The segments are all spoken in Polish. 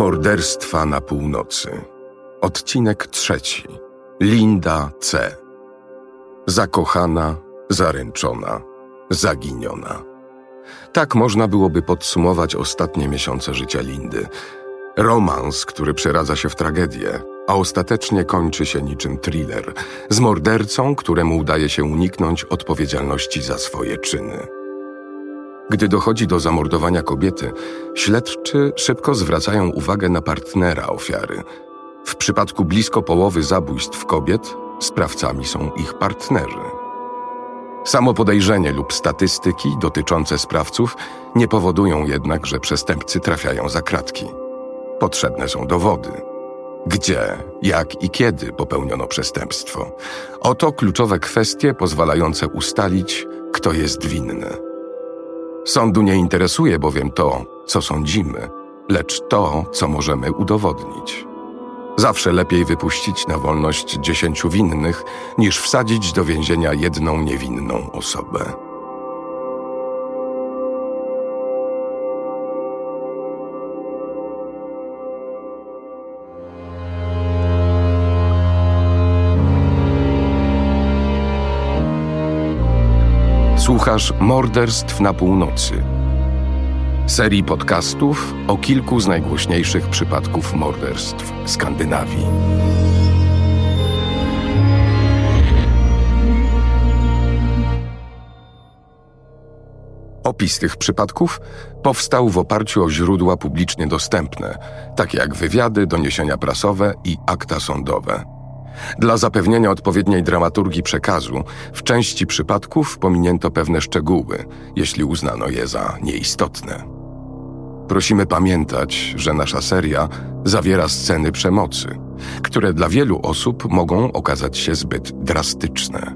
Morderstwa na północy. Odcinek trzeci. Linda C. Zakochana, zaręczona, zaginiona. Tak można byłoby podsumować ostatnie miesiące życia Lindy. Romans, który przeradza się w tragedię, a ostatecznie kończy się niczym thriller z mordercą, któremu udaje się uniknąć odpowiedzialności za swoje czyny. Gdy dochodzi do zamordowania kobiety, śledczy szybko zwracają uwagę na partnera ofiary. W przypadku blisko połowy zabójstw kobiet sprawcami są ich partnerzy. Samo podejrzenie lub statystyki dotyczące sprawców nie powodują jednak, że przestępcy trafiają za kratki. Potrzebne są dowody. Gdzie, jak i kiedy popełniono przestępstwo? Oto kluczowe kwestie pozwalające ustalić, kto jest winny. Sądu nie interesuje bowiem to, co sądzimy, lecz to, co możemy udowodnić. Zawsze lepiej wypuścić na wolność dziesięciu winnych, niż wsadzić do więzienia jedną niewinną osobę. Słuchasz Morderstw na Północy. Serii podcastów o kilku z najgłośniejszych przypadków morderstw Skandynawii. Opis tych przypadków powstał w oparciu o źródła publicznie dostępne, takie jak wywiady, doniesienia prasowe i akta sądowe. Dla zapewnienia odpowiedniej dramaturgii przekazu, w części przypadków pominięto pewne szczegóły, jeśli uznano je za nieistotne. Prosimy pamiętać, że nasza seria zawiera sceny przemocy, które dla wielu osób mogą okazać się zbyt drastyczne.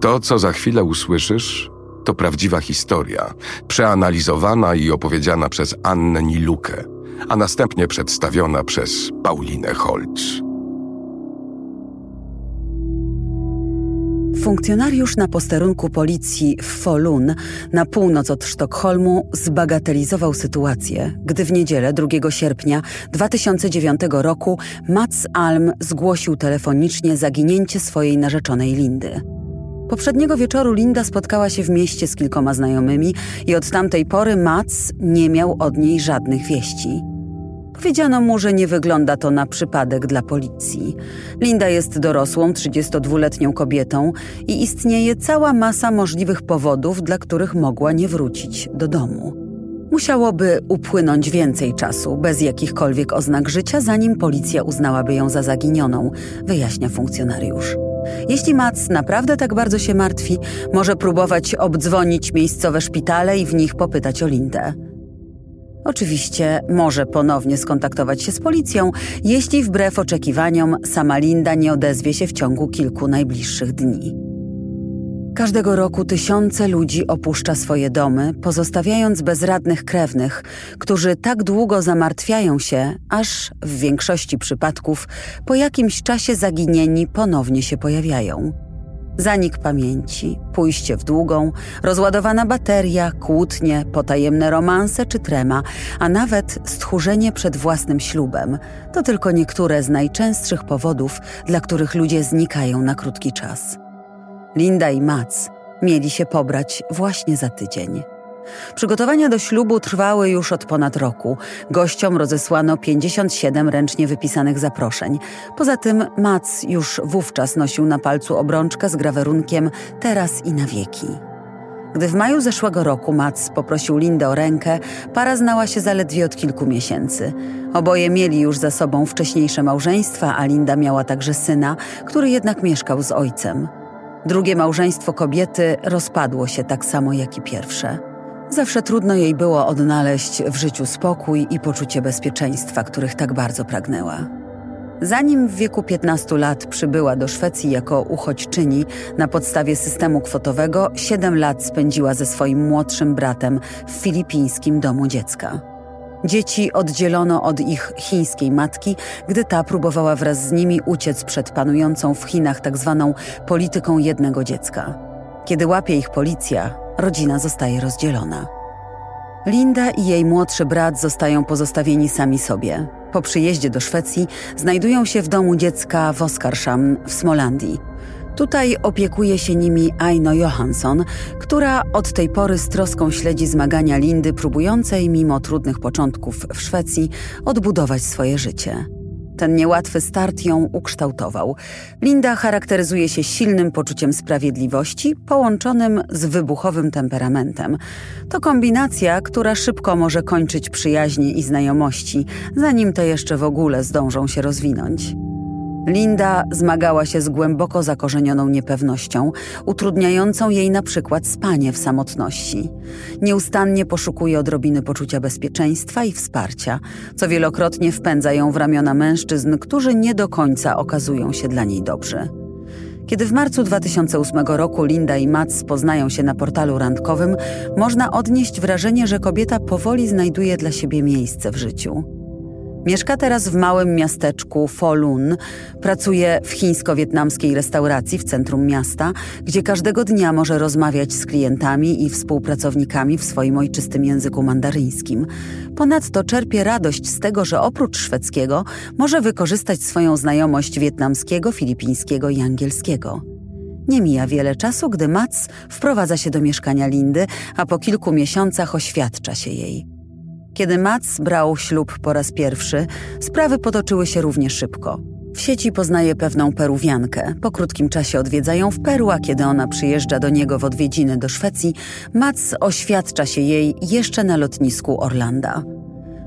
To, co za chwilę usłyszysz, to prawdziwa historia, przeanalizowana i opowiedziana przez Annę Nilukę, a następnie przedstawiona przez Paulinę Holz. Funkcjonariusz na posterunku policji w Folun na północ od Sztokholmu zbagatelizował sytuację, gdy w niedzielę 2 sierpnia 2009 roku Mats Alm zgłosił telefonicznie zaginięcie swojej narzeczonej Lindy. Poprzedniego wieczoru Linda spotkała się w mieście z kilkoma znajomymi i od tamtej pory Mats nie miał od niej żadnych wieści. Powiedziano mu, że nie wygląda to na przypadek dla policji. Linda jest dorosłą, 32-letnią kobietą i istnieje cała masa możliwych powodów, dla których mogła nie wrócić do domu. Musiałoby upłynąć więcej czasu, bez jakichkolwiek oznak życia, zanim policja uznałaby ją za zaginioną, wyjaśnia funkcjonariusz. Jeśli Mac naprawdę tak bardzo się martwi, może próbować obdzwonić miejscowe szpitale i w nich popytać o Lindę. Oczywiście może ponownie skontaktować się z policją, jeśli wbrew oczekiwaniom sama Linda nie odezwie się w ciągu kilku najbliższych dni. Każdego roku tysiące ludzi opuszcza swoje domy, pozostawiając bezradnych krewnych, którzy tak długo zamartwiają się, aż w większości przypadków po jakimś czasie zaginieni ponownie się pojawiają. Zanik pamięci, pójście w długą, rozładowana bateria, kłótnie, potajemne romanse czy trema, a nawet stchórzenie przed własnym ślubem to tylko niektóre z najczęstszych powodów, dla których ludzie znikają na krótki czas. Linda i Mats mieli się pobrać właśnie za tydzień. Przygotowania do ślubu trwały już od ponad roku. Gościom rozesłano 57 ręcznie wypisanych zaproszeń. Poza tym Mac już wówczas nosił na palcu obrączkę z grawerunkiem teraz i na wieki. Gdy w maju zeszłego roku Mac poprosił Lindę o rękę, para znała się zaledwie od kilku miesięcy. Oboje mieli już za sobą wcześniejsze małżeństwa, a Linda miała także syna, który jednak mieszkał z ojcem. Drugie małżeństwo kobiety rozpadło się tak samo jak i pierwsze. Zawsze trudno jej było odnaleźć w życiu spokój i poczucie bezpieczeństwa, których tak bardzo pragnęła. Zanim w wieku 15 lat przybyła do Szwecji jako uchodźczyni na podstawie systemu kwotowego, 7 lat spędziła ze swoim młodszym bratem w filipińskim domu dziecka. Dzieci oddzielono od ich chińskiej matki, gdy ta próbowała wraz z nimi uciec przed panującą w Chinach tzw. Tak polityką jednego dziecka. Kiedy łapie ich policja, rodzina zostaje rozdzielona. Linda i jej młodszy brat zostają pozostawieni sami sobie. Po przyjeździe do Szwecji znajdują się w domu dziecka w Oskarsham w Smolandii. Tutaj opiekuje się nimi Aino Johansson, która od tej pory z troską śledzi zmagania Lindy, próbującej mimo trudnych początków w Szwecji odbudować swoje życie. Ten niełatwy start ją ukształtował. Linda charakteryzuje się silnym poczuciem sprawiedliwości, połączonym z wybuchowym temperamentem. To kombinacja, która szybko może kończyć przyjaźnie i znajomości, zanim te jeszcze w ogóle zdążą się rozwinąć. Linda zmagała się z głęboko zakorzenioną niepewnością, utrudniającą jej na przykład spanie w samotności. Nieustannie poszukuje odrobiny poczucia bezpieczeństwa i wsparcia, co wielokrotnie wpędza ją w ramiona mężczyzn, którzy nie do końca okazują się dla niej dobrzy. Kiedy w marcu 2008 roku Linda i Mats poznają się na portalu randkowym, można odnieść wrażenie, że kobieta powoli znajduje dla siebie miejsce w życiu. Mieszka teraz w małym miasteczku Folun. Pracuje w chińsko-wietnamskiej restauracji w centrum miasta, gdzie każdego dnia może rozmawiać z klientami i współpracownikami w swoim ojczystym języku mandaryńskim. Ponadto czerpie radość z tego, że oprócz szwedzkiego może wykorzystać swoją znajomość wietnamskiego, filipińskiego i angielskiego. Nie mija wiele czasu, gdy Mats wprowadza się do mieszkania Lindy, a po kilku miesiącach oświadcza się jej. Kiedy Mats brał ślub po raz pierwszy, sprawy potoczyły się równie szybko. W sieci poznaje pewną Peruwiankę. Po krótkim czasie odwiedzają w Peru, a kiedy ona przyjeżdża do niego w odwiedziny do Szwecji, Mats oświadcza się jej jeszcze na lotnisku Orlanda.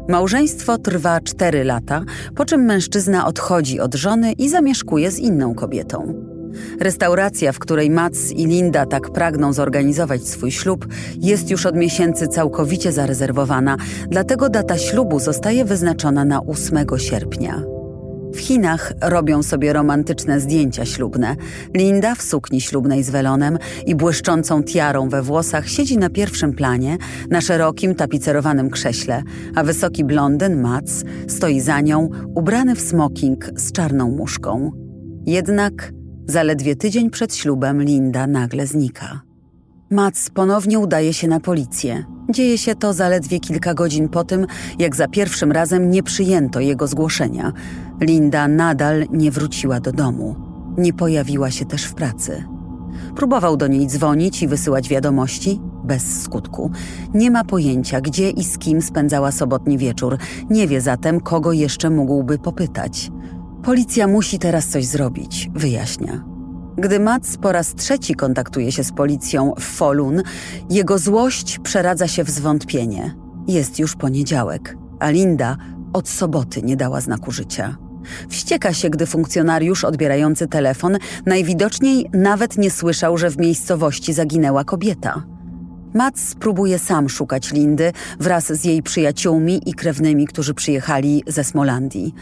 Małżeństwo trwa cztery lata, po czym mężczyzna odchodzi od żony i zamieszkuje z inną kobietą. Restauracja, w której Mats i Linda tak pragną zorganizować swój ślub, jest już od miesięcy całkowicie zarezerwowana, dlatego data ślubu zostaje wyznaczona na 8 sierpnia. W Chinach robią sobie romantyczne zdjęcia ślubne. Linda w sukni ślubnej z welonem i błyszczącą tiarą we włosach siedzi na pierwszym planie, na szerokim, tapicerowanym krześle, a wysoki blondyn Mats stoi za nią, ubrany w smoking z czarną muszką. Jednak Zaledwie tydzień przed ślubem Linda nagle znika. Mats ponownie udaje się na policję. Dzieje się to zaledwie kilka godzin po tym, jak za pierwszym razem nie przyjęto jego zgłoszenia. Linda nadal nie wróciła do domu. Nie pojawiła się też w pracy. Próbował do niej dzwonić i wysyłać wiadomości, bez skutku. Nie ma pojęcia, gdzie i z kim spędzała sobotni wieczór. Nie wie zatem, kogo jeszcze mógłby popytać. Policja musi teraz coś zrobić, wyjaśnia. Gdy Mats po raz trzeci kontaktuje się z policją w Folun, jego złość przeradza się w zwątpienie. Jest już poniedziałek, a Linda od soboty nie dała znaku życia. Wścieka się, gdy funkcjonariusz odbierający telefon najwidoczniej nawet nie słyszał, że w miejscowości zaginęła kobieta. Mats próbuje sam szukać Lindy wraz z jej przyjaciółmi i krewnymi, którzy przyjechali ze Smolandii.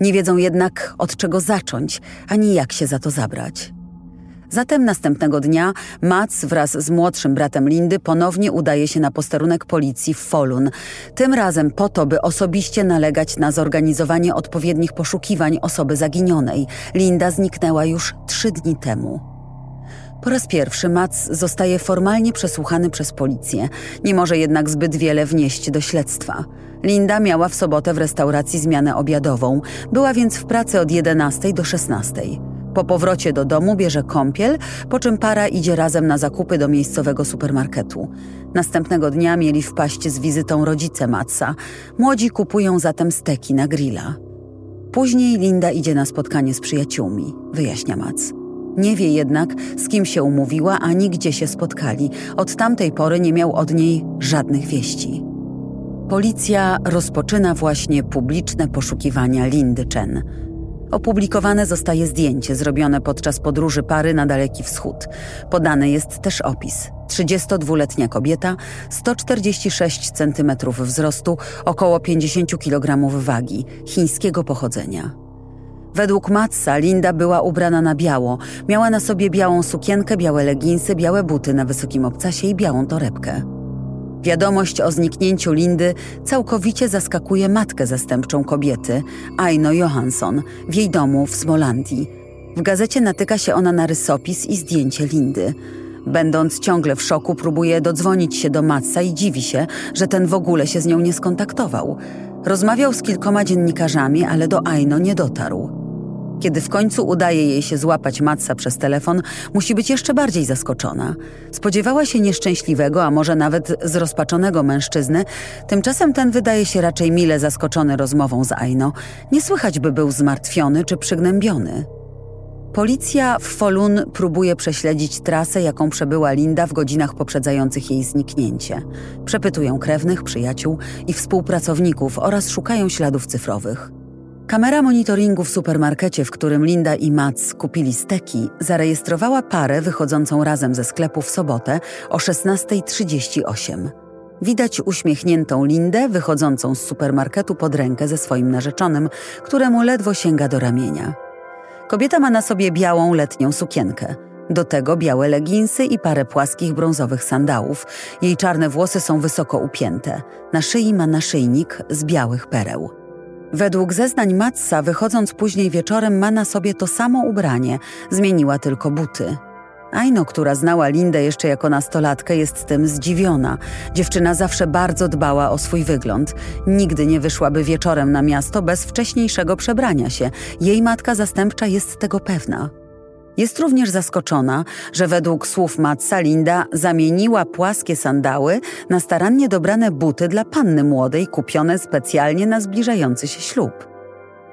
Nie wiedzą jednak od czego zacząć, ani jak się za to zabrać. Zatem następnego dnia Mats wraz z młodszym bratem Lindy ponownie udaje się na posterunek policji w Folun. Tym razem po to, by osobiście nalegać na zorganizowanie odpowiednich poszukiwań osoby zaginionej. Linda zniknęła już trzy dni temu. Po raz pierwszy Mats zostaje formalnie przesłuchany przez policję. Nie może jednak zbyt wiele wnieść do śledztwa. Linda miała w sobotę w restauracji zmianę obiadową, była więc w pracy od 11 do 16. Po powrocie do domu bierze kąpiel, po czym para idzie razem na zakupy do miejscowego supermarketu. Następnego dnia mieli wpaść z wizytą rodzice Matsa. Młodzi kupują zatem steki na grilla. Później Linda idzie na spotkanie z przyjaciółmi, wyjaśnia Mats. Nie wie jednak, z kim się umówiła ani gdzie się spotkali. Od tamtej pory nie miał od niej żadnych wieści. Policja rozpoczyna właśnie publiczne poszukiwania Lindy Chen. Opublikowane zostaje zdjęcie zrobione podczas podróży pary na Daleki Wschód. Podany jest też opis. 32-letnia kobieta, 146 cm wzrostu, około 50 kg wagi, chińskiego pochodzenia. Według Matsa Linda była ubrana na biało. Miała na sobie białą sukienkę, białe leginsy, białe buty na wysokim obcasie i białą torebkę. Wiadomość o zniknięciu Lindy całkowicie zaskakuje matkę zastępczą kobiety, Aino Johansson, w jej domu w Smolandii. W gazecie natyka się ona na rysopis i zdjęcie Lindy. Będąc ciągle w szoku, próbuje dodzwonić się do Matsa i dziwi się, że ten w ogóle się z nią nie skontaktował. Rozmawiał z kilkoma dziennikarzami, ale do Aino nie dotarł. Kiedy w końcu udaje jej się złapać Matsa przez telefon, musi być jeszcze bardziej zaskoczona. Spodziewała się nieszczęśliwego, a może nawet zrozpaczonego mężczyzny, tymczasem ten wydaje się raczej mile zaskoczony rozmową z Aino. Nie słychać by był zmartwiony czy przygnębiony. Policja w Folun próbuje prześledzić trasę, jaką przebyła Linda w godzinach poprzedzających jej zniknięcie. Przepytują krewnych, przyjaciół i współpracowników oraz szukają śladów cyfrowych. Kamera monitoringu w supermarkecie, w którym Linda i Mats kupili steki, zarejestrowała parę wychodzącą razem ze sklepu w sobotę o 16.38. Widać uśmiechniętą Lindę wychodzącą z supermarketu pod rękę ze swoim narzeczonym, któremu ledwo sięga do ramienia. Kobieta ma na sobie białą letnią sukienkę. Do tego białe leginsy i parę płaskich brązowych sandałów. Jej czarne włosy są wysoko upięte. Na szyi ma naszyjnik z białych pereł. Według zeznań Matsa, wychodząc później wieczorem, ma na sobie to samo ubranie, zmieniła tylko buty. Aino, która znała Lindę jeszcze jako nastolatkę, jest tym zdziwiona. Dziewczyna zawsze bardzo dbała o swój wygląd. Nigdy nie wyszłaby wieczorem na miasto bez wcześniejszego przebrania się. Jej matka zastępcza jest tego pewna. Jest również zaskoczona, że według słów Matsa Linda zamieniła płaskie sandały na starannie dobrane buty dla panny młodej, kupione specjalnie na zbliżający się ślub.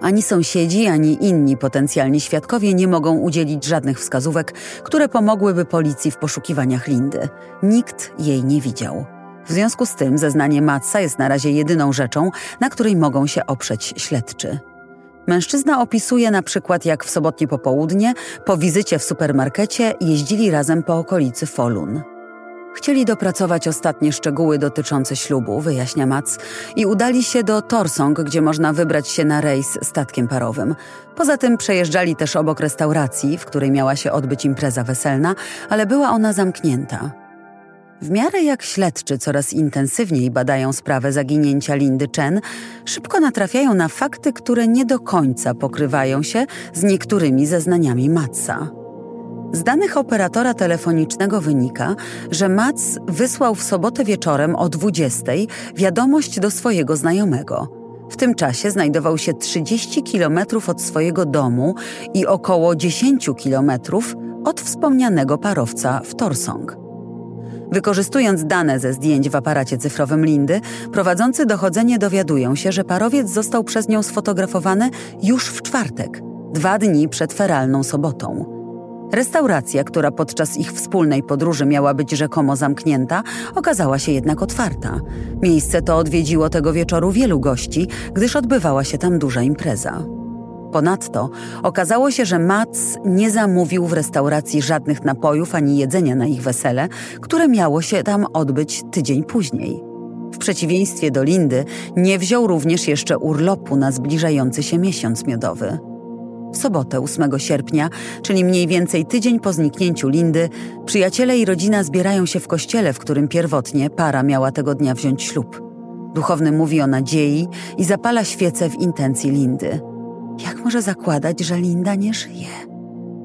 Ani sąsiedzi, ani inni potencjalni świadkowie nie mogą udzielić żadnych wskazówek, które pomogłyby policji w poszukiwaniach Lindy. Nikt jej nie widział. W związku z tym zeznanie Matsa jest na razie jedyną rzeczą, na której mogą się oprzeć śledczy. Mężczyzna opisuje na przykład, jak w sobotnie popołudnie, po wizycie w supermarkecie, jeździli razem po okolicy Folun. Chcieli dopracować ostatnie szczegóły dotyczące ślubu, wyjaśnia Mats, i udali się do Torsong, gdzie można wybrać się na rejs statkiem parowym. Poza tym przejeżdżali też obok restauracji, w której miała się odbyć impreza weselna, ale była ona zamknięta. W miarę jak śledczy coraz intensywniej badają sprawę zaginięcia Lindy Chen, szybko natrafiają na fakty, które nie do końca pokrywają się z niektórymi zeznaniami Matsa. Z danych operatora telefonicznego wynika, że Mats wysłał w sobotę wieczorem o 20 wiadomość do swojego znajomego. W tym czasie znajdował się 30 kilometrów od swojego domu i około 10 kilometrów od wspomnianego parowca w Torsong. Wykorzystując dane ze zdjęć w aparacie cyfrowym Lindy, prowadzący dochodzenie dowiadują się, że parowiec został przez nią sfotografowany już w czwartek, dwa dni przed feralną sobotą. Restauracja, która podczas ich wspólnej podróży miała być rzekomo zamknięta, okazała się jednak otwarta. Miejsce to odwiedziło tego wieczoru wielu gości, gdyż odbywała się tam duża impreza. Ponadto okazało się, że Mats nie zamówił w restauracji żadnych napojów ani jedzenia na ich wesele, które miało się tam odbyć tydzień później. W przeciwieństwie do Lindy, nie wziął również jeszcze urlopu na zbliżający się miesiąc miodowy. W sobotę 8 sierpnia, czyli mniej więcej tydzień po zniknięciu Lindy, przyjaciele i rodzina zbierają się w kościele, w którym pierwotnie para miała tego dnia wziąć ślub. Duchowny mówi o nadziei i zapala świece w intencji Lindy. Jak może zakładać, że Linda nie żyje?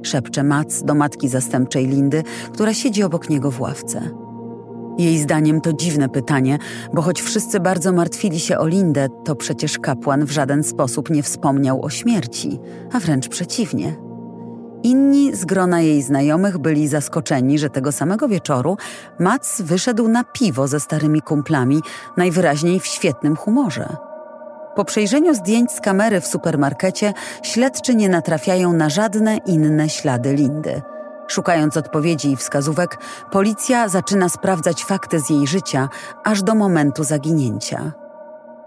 Szepcze Mac do matki zastępczej Lindy, która siedzi obok niego w ławce. Jej zdaniem to dziwne pytanie, bo choć wszyscy bardzo martwili się o Lindę, to przecież kapłan w żaden sposób nie wspomniał o śmierci, a wręcz przeciwnie. Inni z grona jej znajomych byli zaskoczeni, że tego samego wieczoru Mac wyszedł na piwo ze starymi kumplami, najwyraźniej w świetnym humorze. Po przejrzeniu zdjęć z kamery w supermarkecie, śledczy nie natrafiają na żadne inne ślady Lindy. Szukając odpowiedzi i wskazówek, policja zaczyna sprawdzać fakty z jej życia aż do momentu zaginięcia.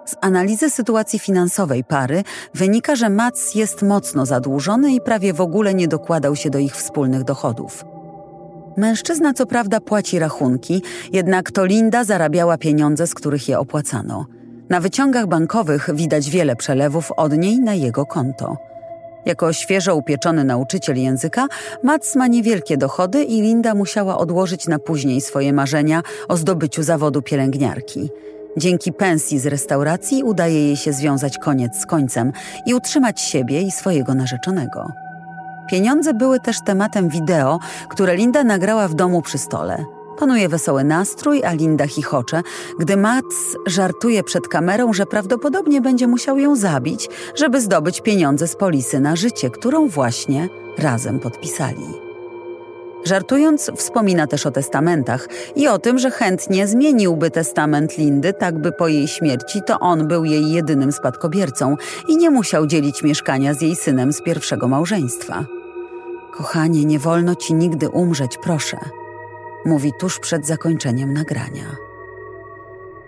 Z analizy sytuacji finansowej pary wynika, że Mats jest mocno zadłużony i prawie w ogóle nie dokładał się do ich wspólnych dochodów. Mężczyzna co prawda płaci rachunki, jednak to Linda zarabiała pieniądze, z których je opłacano – na wyciągach bankowych widać wiele przelewów od niej na jego konto. Jako świeżo upieczony nauczyciel języka, Mats ma niewielkie dochody i Linda musiała odłożyć na później swoje marzenia o zdobyciu zawodu pielęgniarki. Dzięki pensji z restauracji udaje jej się związać koniec z końcem i utrzymać siebie i swojego narzeczonego. Pieniądze były też tematem wideo, które Linda nagrała w domu przy stole. Panuje wesoły nastrój, a Linda chichocze, gdy Mats żartuje przed kamerą, że prawdopodobnie będzie musiał ją zabić, żeby zdobyć pieniądze z polisy na życie, którą właśnie razem podpisali. Żartując, wspomina też o testamentach i o tym, że chętnie zmieniłby testament Lindy, tak by po jej śmierci to on był jej jedynym spadkobiercą i nie musiał dzielić mieszkania z jej synem z pierwszego małżeństwa. Kochanie, nie wolno ci nigdy umrzeć, proszę mówi tuż przed zakończeniem nagrania.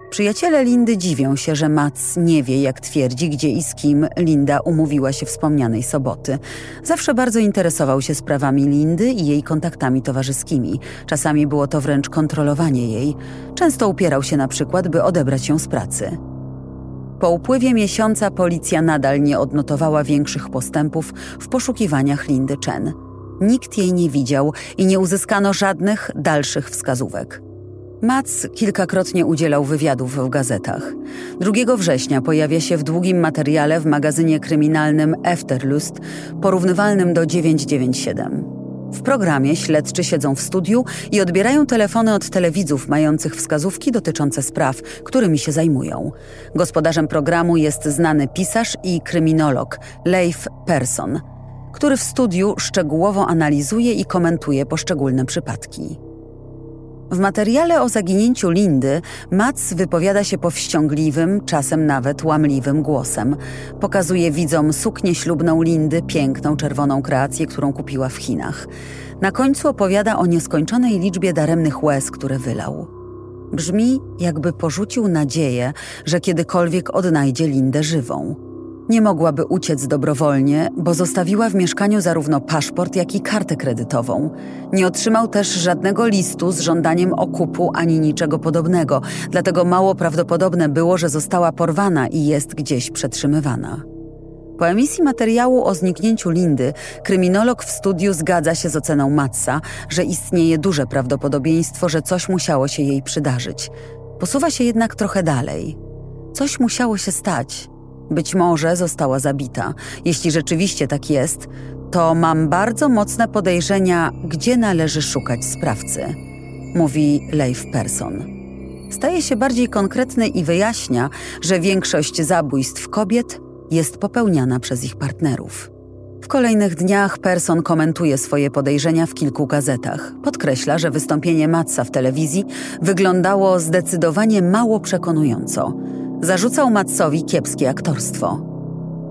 Przyjaciele Lindy dziwią się, że Mats nie wie, jak twierdzi, gdzie i z kim Linda umówiła się wspomnianej soboty. Zawsze bardzo interesował się sprawami Lindy i jej kontaktami towarzyskimi. Czasami było to wręcz kontrolowanie jej. Często upierał się na przykład, by odebrać ją z pracy. Po upływie miesiąca policja nadal nie odnotowała większych postępów w poszukiwaniach Lindy Chen. Nikt jej nie widział i nie uzyskano żadnych dalszych wskazówek. Mats kilkakrotnie udzielał wywiadów w gazetach. 2 września pojawia się w długim materiale w magazynie kryminalnym Efterlust, porównywalnym do 997. W programie śledczy siedzą w studiu i odbierają telefony od telewidzów mających wskazówki dotyczące spraw, którymi się zajmują. Gospodarzem programu jest znany pisarz i kryminolog Leif Persson – który w studiu szczegółowo analizuje i komentuje poszczególne przypadki. W materiale o zaginięciu Lindy Mats wypowiada się powściągliwym, czasem nawet łamliwym głosem. Pokazuje widzom suknię ślubną Lindy, piękną czerwoną kreację, którą kupiła w Chinach. Na końcu opowiada o nieskończonej liczbie daremnych łez, które wylał. Brzmi, jakby porzucił nadzieję, że kiedykolwiek odnajdzie Lindę żywą. Nie mogłaby uciec dobrowolnie, bo zostawiła w mieszkaniu zarówno paszport, jak i kartę kredytową. Nie otrzymał też żadnego listu z żądaniem okupu ani niczego podobnego, dlatego mało prawdopodobne było, że została porwana i jest gdzieś przetrzymywana. Po emisji materiału o zniknięciu Lindy, kryminolog w studiu zgadza się z oceną Matsa, że istnieje duże prawdopodobieństwo, że coś musiało się jej przydarzyć. Posuwa się jednak trochę dalej. Coś musiało się stać – być może została zabita. Jeśli rzeczywiście tak jest, to mam bardzo mocne podejrzenia, gdzie należy szukać sprawcy, mówi Leif Persson. Staje się bardziej konkretny i wyjaśnia, że większość zabójstw kobiet jest popełniana przez ich partnerów. W kolejnych dniach Persson komentuje swoje podejrzenia w kilku gazetach. Podkreśla, że wystąpienie Matsa w telewizji wyglądało zdecydowanie mało przekonująco. Zarzucał Matsowi kiepskie aktorstwo.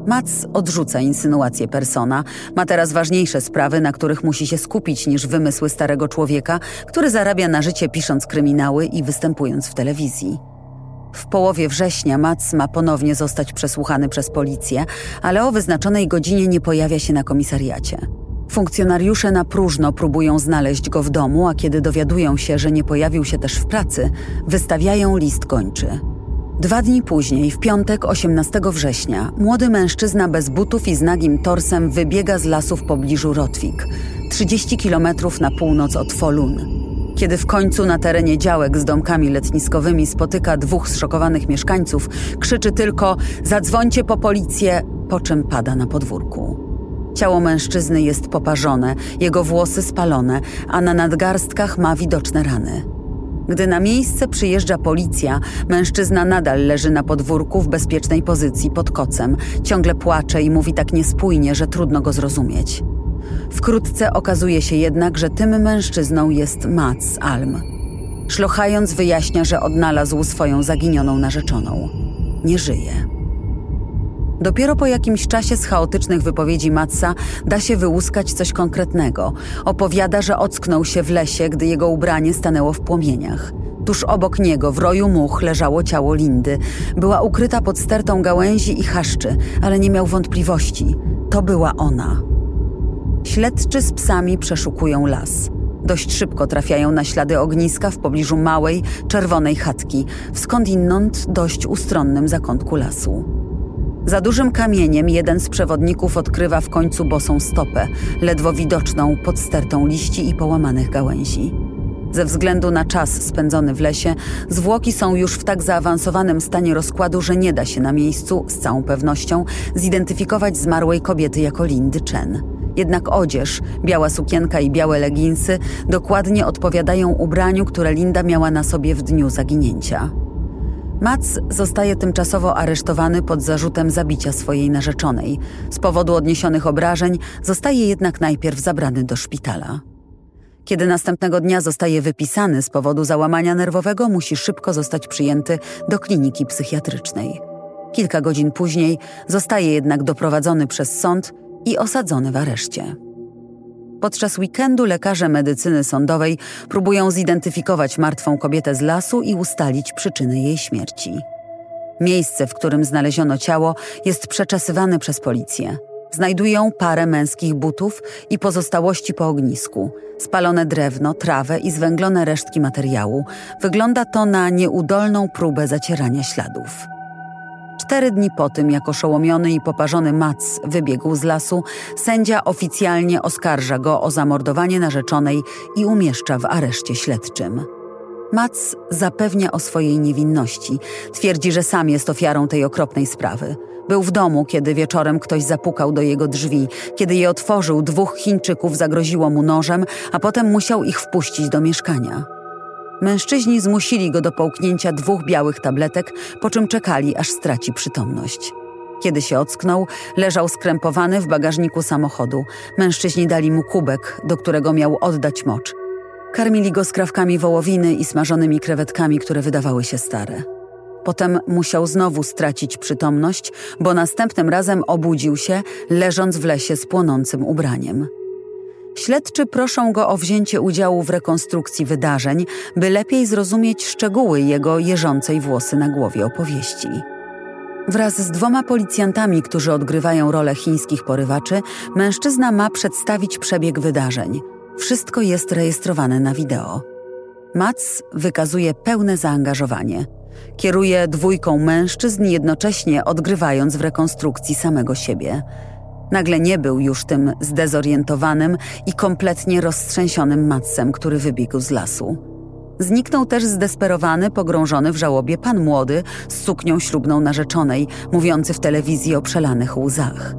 Mats odrzuca insynuacje Persona, ma teraz ważniejsze sprawy, na których musi się skupić niż wymysły starego człowieka, który zarabia na życie pisząc kryminały i występując w telewizji. W połowie września Mats ma ponownie zostać przesłuchany przez policję, ale o wyznaczonej godzinie nie pojawia się na komisariacie. Funkcjonariusze na próżno próbują znaleźć go w domu, a kiedy dowiadują się, że nie pojawił się też w pracy, wystawiają list gończy. Dwa dni później, w piątek 18 września, młody mężczyzna bez butów i z nagim torsem wybiega z lasu w pobliżu Rotwik, 30 kilometrów na północ od Folun. Kiedy w końcu na terenie działek z domkami letniskowymi spotyka dwóch zszokowanych mieszkańców, krzyczy tylko: Zadzwońcie po policję, po czym pada na podwórku. Ciało mężczyzny jest poparzone, jego włosy spalone, a na nadgarstkach ma widoczne rany. Gdy na miejsce przyjeżdża policja, mężczyzna nadal leży na podwórku w bezpiecznej pozycji pod kocem. Ciągle płacze i mówi tak niespójnie, że trudno go zrozumieć. Wkrótce okazuje się jednak, że tym mężczyzną jest Mats Alm. Szlochając wyjaśnia, że odnalazł swoją zaginioną narzeczoną. Nie żyje. Dopiero po jakimś czasie z chaotycznych wypowiedzi Matsa da się wyłuskać coś konkretnego. Opowiada, że ocknął się w lesie, gdy jego ubranie stanęło w płomieniach. Tuż obok niego, w roju much, leżało ciało Lindy. Była ukryta pod stertą gałęzi i chaszczy, ale nie miał wątpliwości. To była ona. Śledczy z psami przeszukują las. Dość szybko trafiają na ślady ogniska w pobliżu małej, czerwonej chatki, w skądinąd dość ustronnym zakątku lasu. Za dużym kamieniem jeden z przewodników odkrywa w końcu bosą stopę, ledwo widoczną pod stertą liści i połamanych gałęzi. Ze względu na czas spędzony w lesie, zwłoki są już w tak zaawansowanym stanie rozkładu, że nie da się na miejscu z całą pewnością zidentyfikować zmarłej kobiety jako Lindy Chen. Jednak odzież, biała sukienka i białe leginsy dokładnie odpowiadają ubraniu, które Linda miała na sobie w dniu zaginięcia. Mats zostaje tymczasowo aresztowany pod zarzutem zabicia swojej narzeczonej. Z powodu odniesionych obrażeń zostaje jednak najpierw zabrany do szpitala. Kiedy następnego dnia zostaje wypisany z powodu załamania nerwowego, musi szybko zostać przyjęty do kliniki psychiatrycznej. Kilka godzin później zostaje jednak doprowadzony przez sąd i osadzony w areszcie. Podczas weekendu lekarze medycyny sądowej próbują zidentyfikować martwą kobietę z lasu i ustalić przyczyny jej śmierci. Miejsce, w którym znaleziono ciało, jest przeczesywane przez policję. Znajdują parę męskich butów i pozostałości po ognisku, spalone drewno, trawę i zwęglone resztki materiału. Wygląda to na nieudolną próbę zacierania śladów. Cztery dni po tym, jak oszołomiony i poparzony Mats wybiegł z lasu, sędzia oficjalnie oskarża go o zamordowanie narzeczonej i umieszcza w areszcie śledczym. Mats zapewnia o swojej niewinności. Twierdzi, że sam jest ofiarą tej okropnej sprawy. Był w domu, kiedy wieczorem ktoś zapukał do jego drzwi. Kiedy je otworzył, dwóch Chińczyków zagroziło mu nożem, a potem musiał ich wpuścić do mieszkania. Mężczyźni zmusili go do połknięcia dwóch białych tabletek, po czym czekali, aż straci przytomność. Kiedy się ocknął, leżał skrępowany w bagażniku samochodu. Mężczyźni dali mu kubek, do którego miał oddać mocz. Karmili go skrawkami wołowiny i smażonymi krewetkami, które wydawały się stare. Potem musiał znowu stracić przytomność, bo następnym razem obudził się, leżąc w lesie z płonącym ubraniem. Śledczy proszą go o wzięcie udziału w rekonstrukcji wydarzeń, by lepiej zrozumieć szczegóły jego jeżącej włosy na głowie opowieści. Wraz z dwoma policjantami, którzy odgrywają rolę chińskich porywaczy, mężczyzna ma przedstawić przebieg wydarzeń. Wszystko jest rejestrowane na wideo. Mats wykazuje pełne zaangażowanie. Kieruje dwójką mężczyzn, jednocześnie odgrywając w rekonstrukcji samego siebie. Nagle nie był już tym zdezorientowanym i kompletnie roztrzęsionym Matsem, który wybiegł z lasu. Zniknął też zdesperowany, pogrążony w żałobie pan młody z suknią ślubną narzeczonej, mówiący w telewizji o przelanych łzach.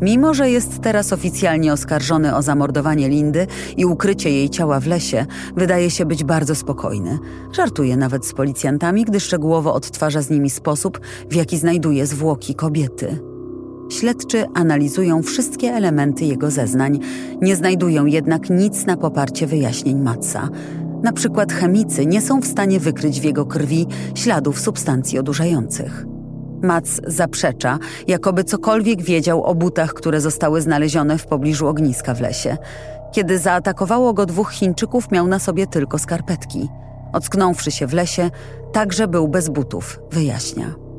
Mimo, że jest teraz oficjalnie oskarżony o zamordowanie Lindy i ukrycie jej ciała w lesie, wydaje się być bardzo spokojny. Żartuje nawet z policjantami, gdy szczegółowo odtwarza z nimi sposób, w jaki znajduje zwłoki kobiety. Śledczy analizują wszystkie elementy jego zeznań, nie znajdują jednak nic na poparcie wyjaśnień Matsa. Na przykład chemicy nie są w stanie wykryć w jego krwi śladów substancji odurzających. Mats zaprzecza, jakoby cokolwiek wiedział o butach, które zostały znalezione w pobliżu ogniska w lesie. Kiedy zaatakowało go dwóch Chińczyków, miał na sobie tylko skarpetki. Ocknąwszy się w lesie, także był bez butów, wyjaśnia.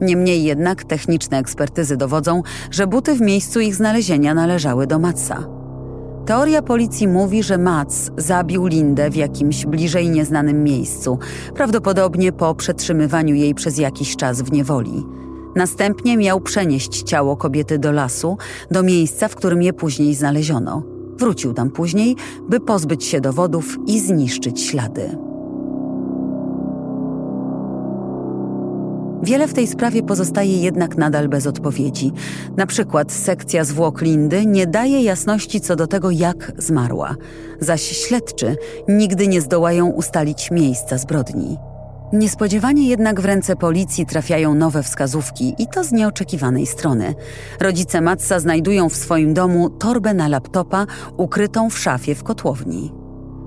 Niemniej jednak techniczne ekspertyzy dowodzą, że buty w miejscu ich znalezienia należały do Matsa. Teoria policji mówi, że Mats zabił Lindę w jakimś bliżej nieznanym miejscu, prawdopodobnie po przetrzymywaniu jej przez jakiś czas w niewoli. Następnie miał przenieść ciało kobiety do lasu, do miejsca, w którym je później znaleziono. Wrócił tam później, by pozbyć się dowodów i zniszczyć ślady. Wiele w tej sprawie pozostaje jednak nadal bez odpowiedzi. Na przykład sekcja zwłok Lindy nie daje jasności co do tego, jak zmarła, zaś śledczy nigdy nie zdołają ustalić miejsca zbrodni. Niespodziewanie jednak w ręce policji trafiają nowe wskazówki i to z nieoczekiwanej strony. Rodzice Matsa znajdują w swoim domu torbę na laptopa ukrytą w szafie w kotłowni.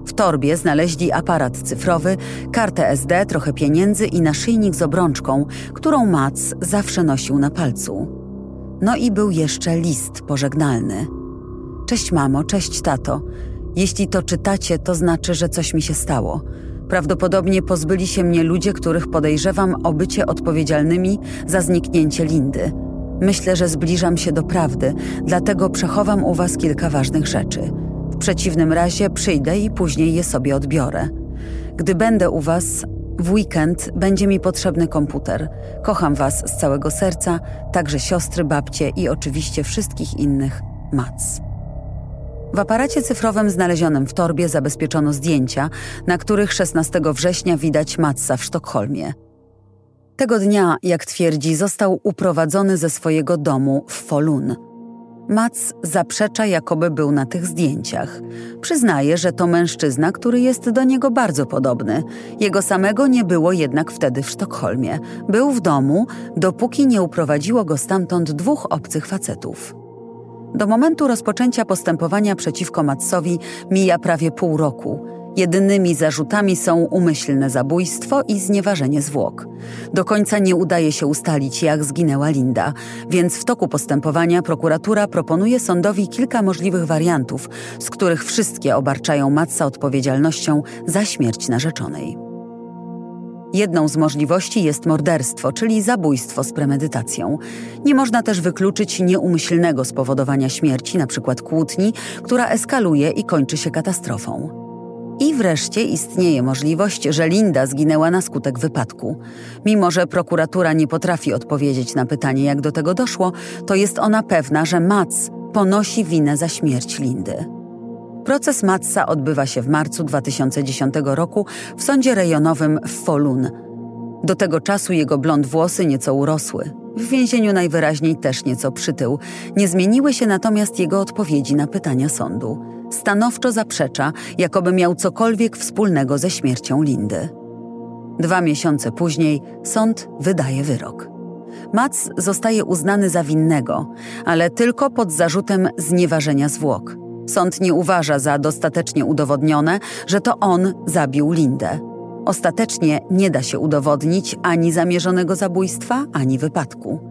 W torbie znaleźli aparat cyfrowy, kartę SD, trochę pieniędzy i naszyjnik z obrączką, którą Mats zawsze nosił na palcu. No i był jeszcze list pożegnalny. Cześć mamo, cześć tato. Jeśli to czytacie, to znaczy, że coś mi się stało. Prawdopodobnie pozbyli się mnie ludzie, których podejrzewam o bycie odpowiedzialnymi za zniknięcie Lindy. Myślę, że zbliżam się do prawdy, dlatego przechowam u was kilka ważnych rzeczy – przeciwnym razie przyjdę i później je sobie odbiorę. Gdy będę u Was, w weekend będzie mi potrzebny komputer. Kocham Was z całego serca, także siostry, babcie i oczywiście wszystkich innych Mac. W aparacie cyfrowym znalezionym w torbie zabezpieczono zdjęcia, na których 16 września widać Matsa w Sztokholmie. Tego dnia, jak twierdzi, został uprowadzony ze swojego domu w Folun. Mac zaprzecza, jakoby był na tych zdjęciach. Przyznaje, że to mężczyzna, który jest do niego bardzo podobny. Jego samego nie było jednak wtedy w Sztokholmie. Był w domu, dopóki nie uprowadziło go stamtąd dwóch obcych facetów. Do momentu rozpoczęcia postępowania przeciwko Matsowi mija prawie pół roku. Jedynymi zarzutami są umyślne zabójstwo i znieważenie zwłok. Do końca nie udaje się ustalić, jak zginęła Linda, więc w toku postępowania prokuratura proponuje sądowi kilka możliwych wariantów, z których wszystkie obarczają Matsa odpowiedzialnością za śmierć narzeczonej. Jedną z możliwości jest morderstwo, czyli zabójstwo z premedytacją. Nie można też wykluczyć nieumyślnego spowodowania śmierci, np. kłótni, która eskaluje i kończy się katastrofą. I wreszcie istnieje możliwość, że Linda zginęła na skutek wypadku. Mimo, że prokuratura nie potrafi odpowiedzieć na pytanie, jak do tego doszło, to jest ona pewna, że Mats ponosi winę za śmierć Lindy. Proces Matsa odbywa się w marcu 2010 roku w sądzie rejonowym w Folun. Do tego czasu jego blond włosy nieco urosły. W więzieniu najwyraźniej też nieco przytył. Nie zmieniły się natomiast jego odpowiedzi na pytania sądu stanowczo zaprzecza, jakoby miał cokolwiek wspólnego ze śmiercią Lindy. Dwa miesiące później sąd wydaje wyrok. Mac zostaje uznany za winnego, ale tylko pod zarzutem znieważenia zwłok. Sąd nie uważa za dostatecznie udowodnione, że to on zabił Lindę. Ostatecznie nie da się udowodnić ani zamierzonego zabójstwa, ani wypadku.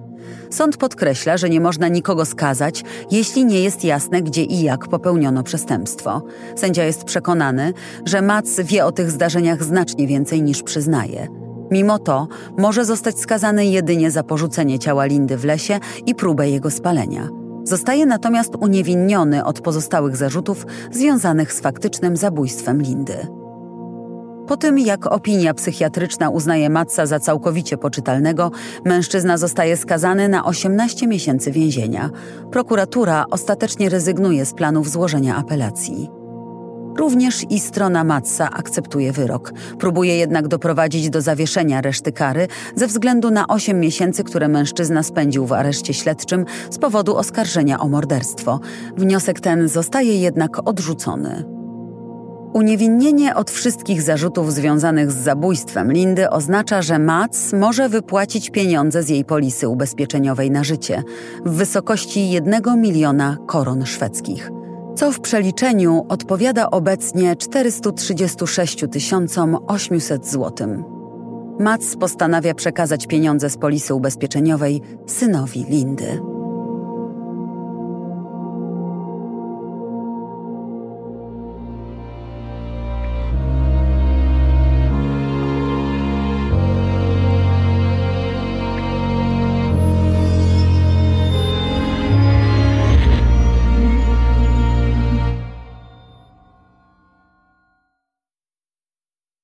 Sąd podkreśla, że nie można nikogo skazać, jeśli nie jest jasne, gdzie i jak popełniono przestępstwo. Sędzia jest przekonany, że Mac wie o tych zdarzeniach znacznie więcej niż przyznaje. Mimo to może zostać skazany jedynie za porzucenie ciała Lindy w lesie i próbę jego spalenia. Zostaje natomiast uniewinniony od pozostałych zarzutów związanych z faktycznym zabójstwem Lindy. Po tym, jak opinia psychiatryczna uznaje Matsa za całkowicie poczytalnego, mężczyzna zostaje skazany na 18 miesięcy więzienia. Prokuratura ostatecznie rezygnuje z planów złożenia apelacji. Również i strona Matsa akceptuje wyrok. Próbuje jednak doprowadzić do zawieszenia reszty kary ze względu na 8 miesięcy, które mężczyzna spędził w areszcie śledczym z powodu oskarżenia o morderstwo. Wniosek ten zostaje jednak odrzucony. Uniewinnienie od wszystkich zarzutów związanych z zabójstwem Lindy oznacza, że Mats może wypłacić pieniądze z jej polisy ubezpieczeniowej na życie w wysokości 1 miliona koron szwedzkich, co w przeliczeniu odpowiada obecnie 436 800 zł. Mats postanawia przekazać pieniądze z polisy ubezpieczeniowej synowi Lindy.